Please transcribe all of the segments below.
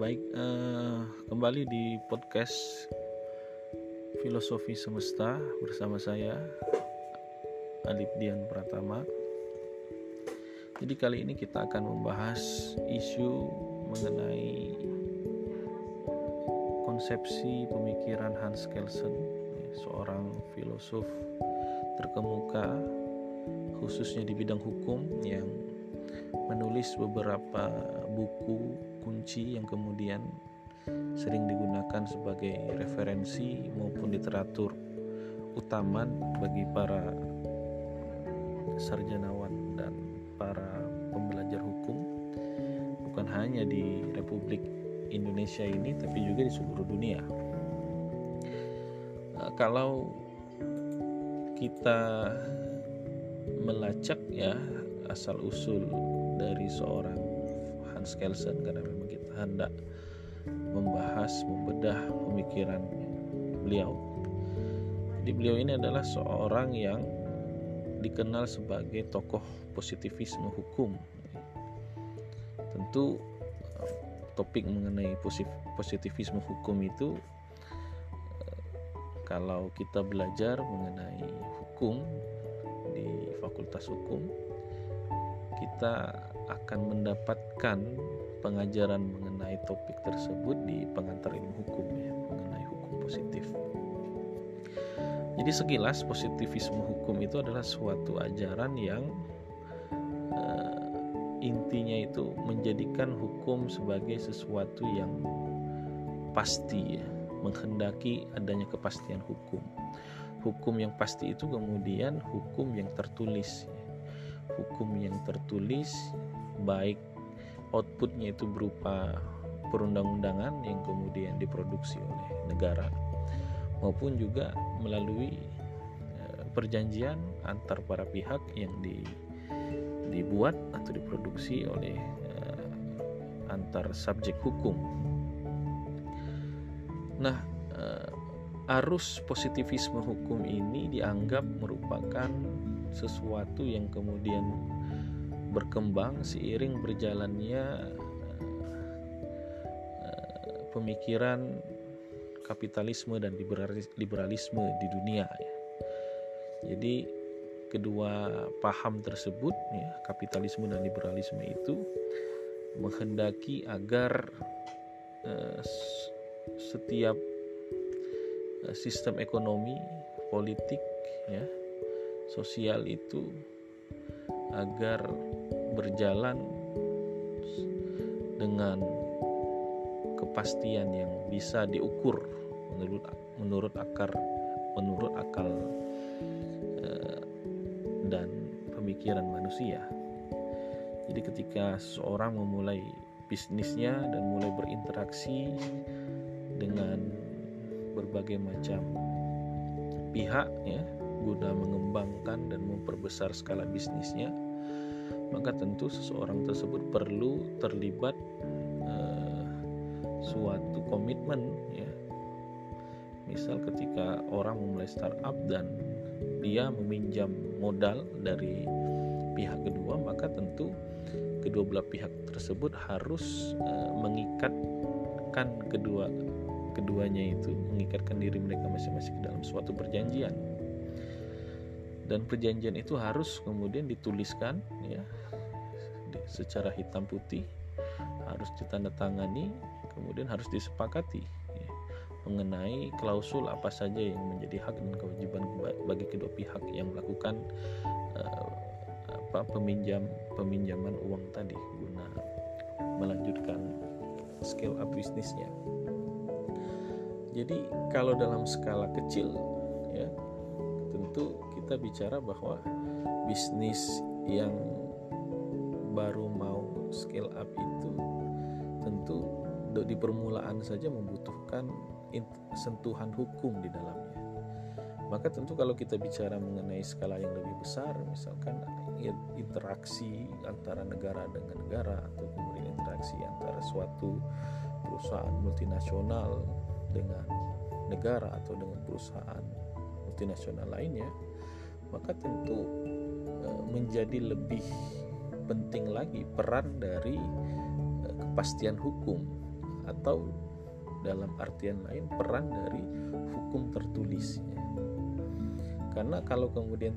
baik uh, kembali di podcast Filosofi Semesta bersama saya Alip Dian Pratama. Jadi kali ini kita akan membahas isu mengenai konsepsi pemikiran Hans Kelsen, seorang filosof terkemuka khususnya di bidang hukum yang menulis beberapa buku kunci yang kemudian sering digunakan sebagai referensi maupun literatur utama bagi para sarjanawan dan para pembelajar hukum bukan hanya di Republik Indonesia ini tapi juga di seluruh dunia. Nah, kalau kita melacak ya asal usul dari seorang Hans Kelsen karena hendak membahas membedah pemikiran beliau. Jadi beliau ini adalah seorang yang dikenal sebagai tokoh positivisme hukum. Tentu topik mengenai positivisme hukum itu kalau kita belajar mengenai hukum di Fakultas Hukum kita akan mendapatkan pengajaran mengenai topik tersebut di pengantar ilmu hukum ya, mengenai hukum positif. Jadi sekilas positivisme hukum itu adalah suatu ajaran yang uh, intinya itu menjadikan hukum sebagai sesuatu yang pasti ya, menghendaki adanya kepastian hukum. Hukum yang pasti itu kemudian hukum yang tertulis. Ya hukum yang tertulis baik outputnya itu berupa perundang-undangan yang kemudian diproduksi oleh negara maupun juga melalui eh, perjanjian antar para pihak yang di, dibuat atau diproduksi oleh uh, antar subjek hukum. Nah, uh, arus positivisme hukum ini dianggap merupakan sesuatu yang kemudian berkembang seiring berjalannya pemikiran kapitalisme dan liberalisme di dunia ya. Jadi kedua paham tersebut ya kapitalisme dan liberalisme itu menghendaki agar uh, setiap uh, sistem ekonomi politik ya sosial itu agar berjalan dengan kepastian yang bisa diukur menurut menurut akar menurut akal eh, dan pemikiran manusia. Jadi ketika seorang memulai bisnisnya dan mulai berinteraksi dengan berbagai macam pihak ya guna mengembangkan dan memperbesar skala bisnisnya, maka tentu seseorang tersebut perlu terlibat suatu komitmen ya. Misal ketika orang memulai startup dan dia meminjam modal dari pihak kedua, maka tentu kedua belah pihak tersebut harus uh, mengikatkan kedua keduanya itu mengikatkan diri mereka masing-masing ke dalam suatu perjanjian dan perjanjian itu harus kemudian dituliskan ya secara hitam putih harus ditandatangani kemudian harus disepakati ya, mengenai klausul apa saja yang menjadi hak dan kewajiban bagi kedua pihak yang melakukan uh, apa peminjam peminjaman uang tadi guna melanjutkan scale up bisnisnya. Jadi kalau dalam skala kecil ya tentu kita bicara bahwa bisnis yang baru mau scale up itu tentu di permulaan saja membutuhkan sentuhan hukum di dalamnya. Maka tentu kalau kita bicara mengenai skala yang lebih besar, misalkan interaksi antara negara dengan negara atau kemudian interaksi antara suatu perusahaan multinasional dengan negara atau dengan perusahaan multinasional lainnya, maka tentu e, menjadi lebih penting lagi peran dari e, kepastian hukum atau dalam artian lain peran dari hukum tertulis ya. karena kalau kemudian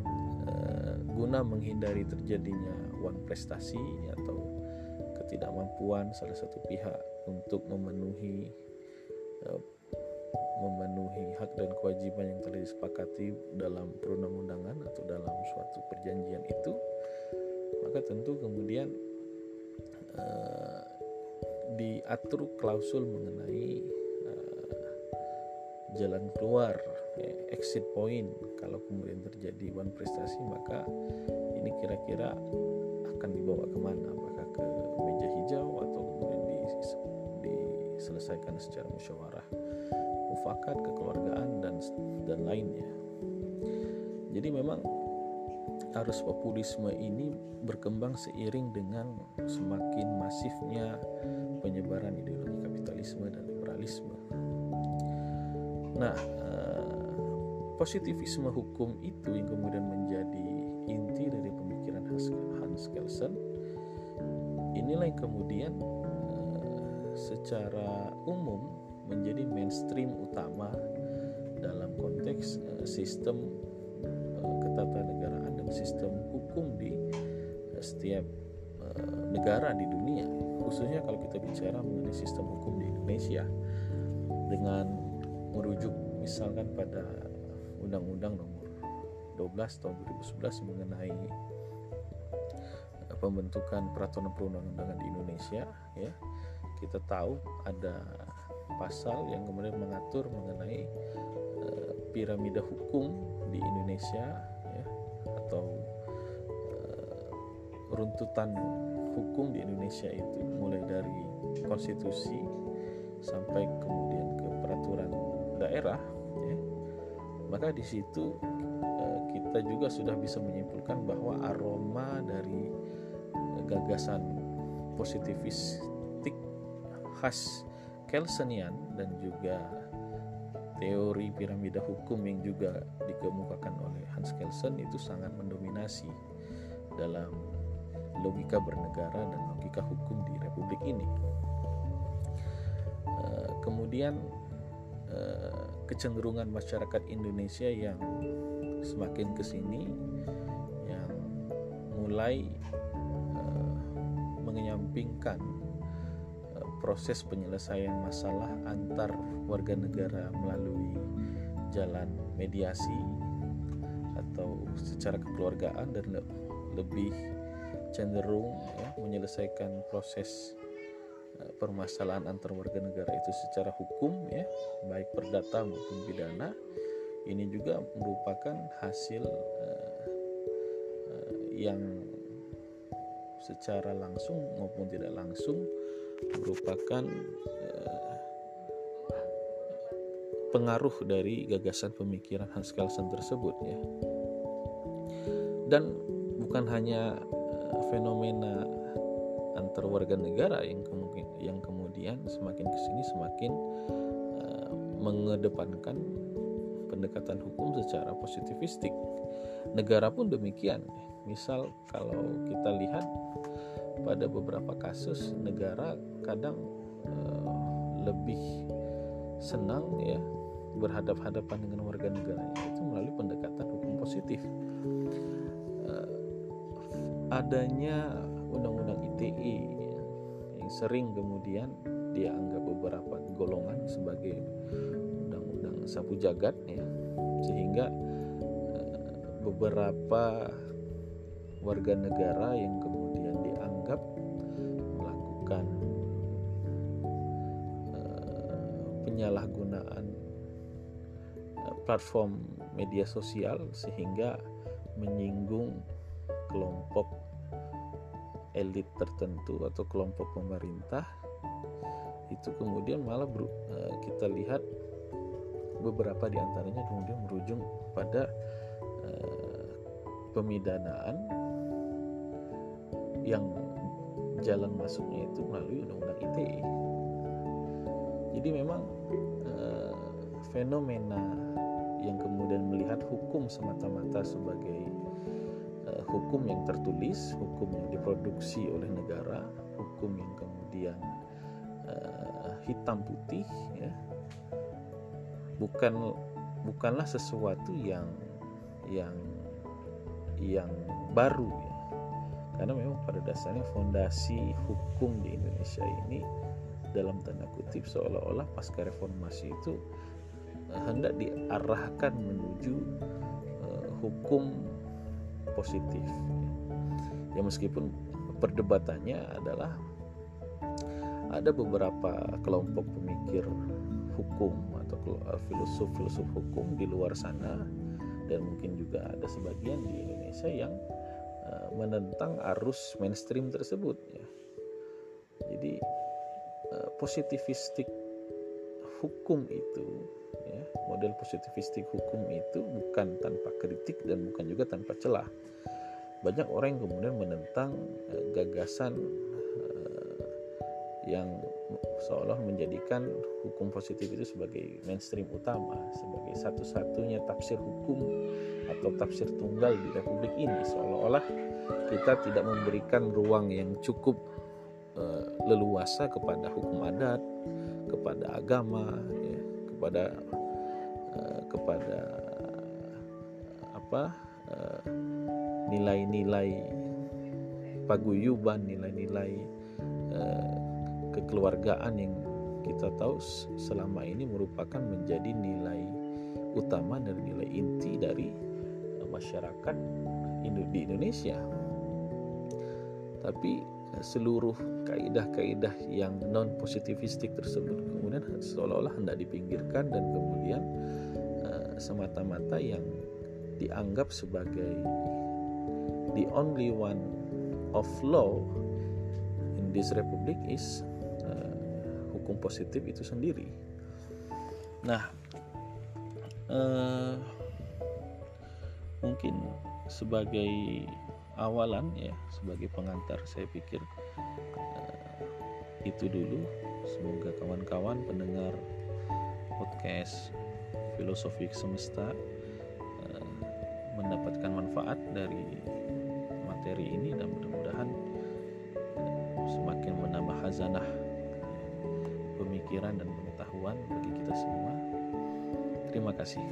eh, guna menghindari terjadinya wan prestasi atau ketidakmampuan salah satu pihak untuk memenuhi eh, memenuhi hak dan kewajiban yang telah disepakati dalam perundang-undangan atau dalam suatu perjanjian itu maka tentu kemudian diatur klausul mengenai uh, jalan keluar ya, exit point. Kalau kemudian terjadi one prestasi maka ini kira-kira akan dibawa ke mana? Apakah ke meja hijau atau kemudian diselesaikan secara musyawarah mufakat kekeluargaan dan dan lainnya? Jadi memang arus populisme ini berkembang seiring dengan semakin masifnya penyebaran ideologi kapitalisme dan liberalisme. Nah, eh, positivisme hukum itu yang kemudian menjadi inti dari pemikiran Hans Kelsen. Inilah yang kemudian eh, secara umum menjadi mainstream utama dalam konteks uh, sistem ketatanegaraan dan sistem hukum di setiap negara di dunia khususnya kalau kita bicara mengenai sistem hukum di Indonesia dengan merujuk misalkan pada Undang-Undang Nomor 12 tahun 2011 mengenai pembentukan peraturan perundang-undangan di Indonesia ya kita tahu ada pasal yang kemudian mengatur mengenai uh, piramida hukum di Indonesia ya atau runtutan hukum di Indonesia itu mulai dari konstitusi sampai kemudian ke peraturan daerah ya. Maka di situ uh, kita juga sudah bisa menyimpulkan bahwa aroma dari gagasan positivistik khas Kelsenian dan juga teori piramida hukum yang juga dikemukakan oleh Hans Kelsen itu sangat mendominasi dalam logika bernegara dan logika hukum di republik ini. Eh, kemudian eh, kecenderungan masyarakat Indonesia yang semakin ke sini yang mulai eh, menyampingkan proses penyelesaian masalah antar warga negara melalui jalan mediasi atau secara kekeluargaan dan le lebih cenderung ya, menyelesaikan proses uh, permasalahan antar warga negara itu secara hukum ya baik perdata maupun pidana ini juga merupakan hasil uh, uh, yang secara langsung maupun tidak langsung merupakan uh, pengaruh dari gagasan pemikiran Hans Kelsen tersebut ya. Dan bukan hanya fenomena antar warga negara yang kemudian yang kemudian semakin ke sini semakin uh, mengedepankan pendekatan hukum secara positivistik. Negara pun demikian. Misal kalau kita lihat pada beberapa kasus negara kadang uh, lebih senang ya berhadap-hadapan dengan warga negaranya itu melalui pendekatan hukum positif. Adanya undang-undang ITE ya, yang sering kemudian dianggap beberapa golongan sebagai undang-undang sapu jagat ya. Sehingga uh, beberapa warga negara yang kemudian dianggap melakukan uh, penyalahgunaan uh, platform media sosial sehingga menyinggung kelompok elit tertentu atau kelompok pemerintah itu kemudian malah ber, uh, kita lihat beberapa di antaranya kemudian merujung pada uh, pemidanaan yang jalan masuknya itu melalui undang-undang ITE. Jadi memang eh, fenomena yang kemudian melihat hukum semata-mata sebagai eh, hukum yang tertulis, hukum yang diproduksi oleh negara, hukum yang kemudian uh, hitam putih ya. Bukan bukanlah sesuatu yang yang yang baru ya. Karena memang pada dasarnya fondasi hukum di Indonesia ini dalam tanda kutip seolah-olah pasca reformasi itu uh, hendak diarahkan menuju uh, hukum positif ya meskipun perdebatannya adalah ada beberapa kelompok pemikir hukum atau filosof-filosof hukum di luar sana dan mungkin juga ada sebagian di Indonesia yang uh, menentang arus mainstream tersebut ya. Jadi uh, positivistik hukum itu ya, model positivistik hukum itu bukan tanpa kritik dan bukan juga tanpa celah. Banyak orang yang kemudian menentang uh, gagasan yang seolah menjadikan hukum positif itu sebagai mainstream utama, sebagai satu-satunya tafsir hukum atau tafsir tunggal di republik ini, seolah-olah kita tidak memberikan ruang yang cukup uh, leluasa kepada hukum adat, kepada agama, kepada uh, kepada apa nilai-nilai paguyuban, nilai-nilai kekeluargaan yang kita tahu selama ini merupakan menjadi nilai utama dan nilai inti dari eh, masyarakat di Indonesia. Tapi eh, seluruh kaidah-kaidah yang non positivistik tersebut kemudian seolah-olah hendak dipinggirkan dan kemudian uh, semata-mata yang dianggap sebagai the only one of law in this republic is hukum positif itu sendiri. Nah, eh, mungkin sebagai awalan ya, sebagai pengantar saya pikir eh, itu dulu. Semoga kawan-kawan pendengar podcast filosofi semesta eh, mendapatkan manfaat dari materi ini dan mudah-mudahan eh, semakin menambah hazanah pemikiran dan pengetahuan bagi kita semua. Terima kasih.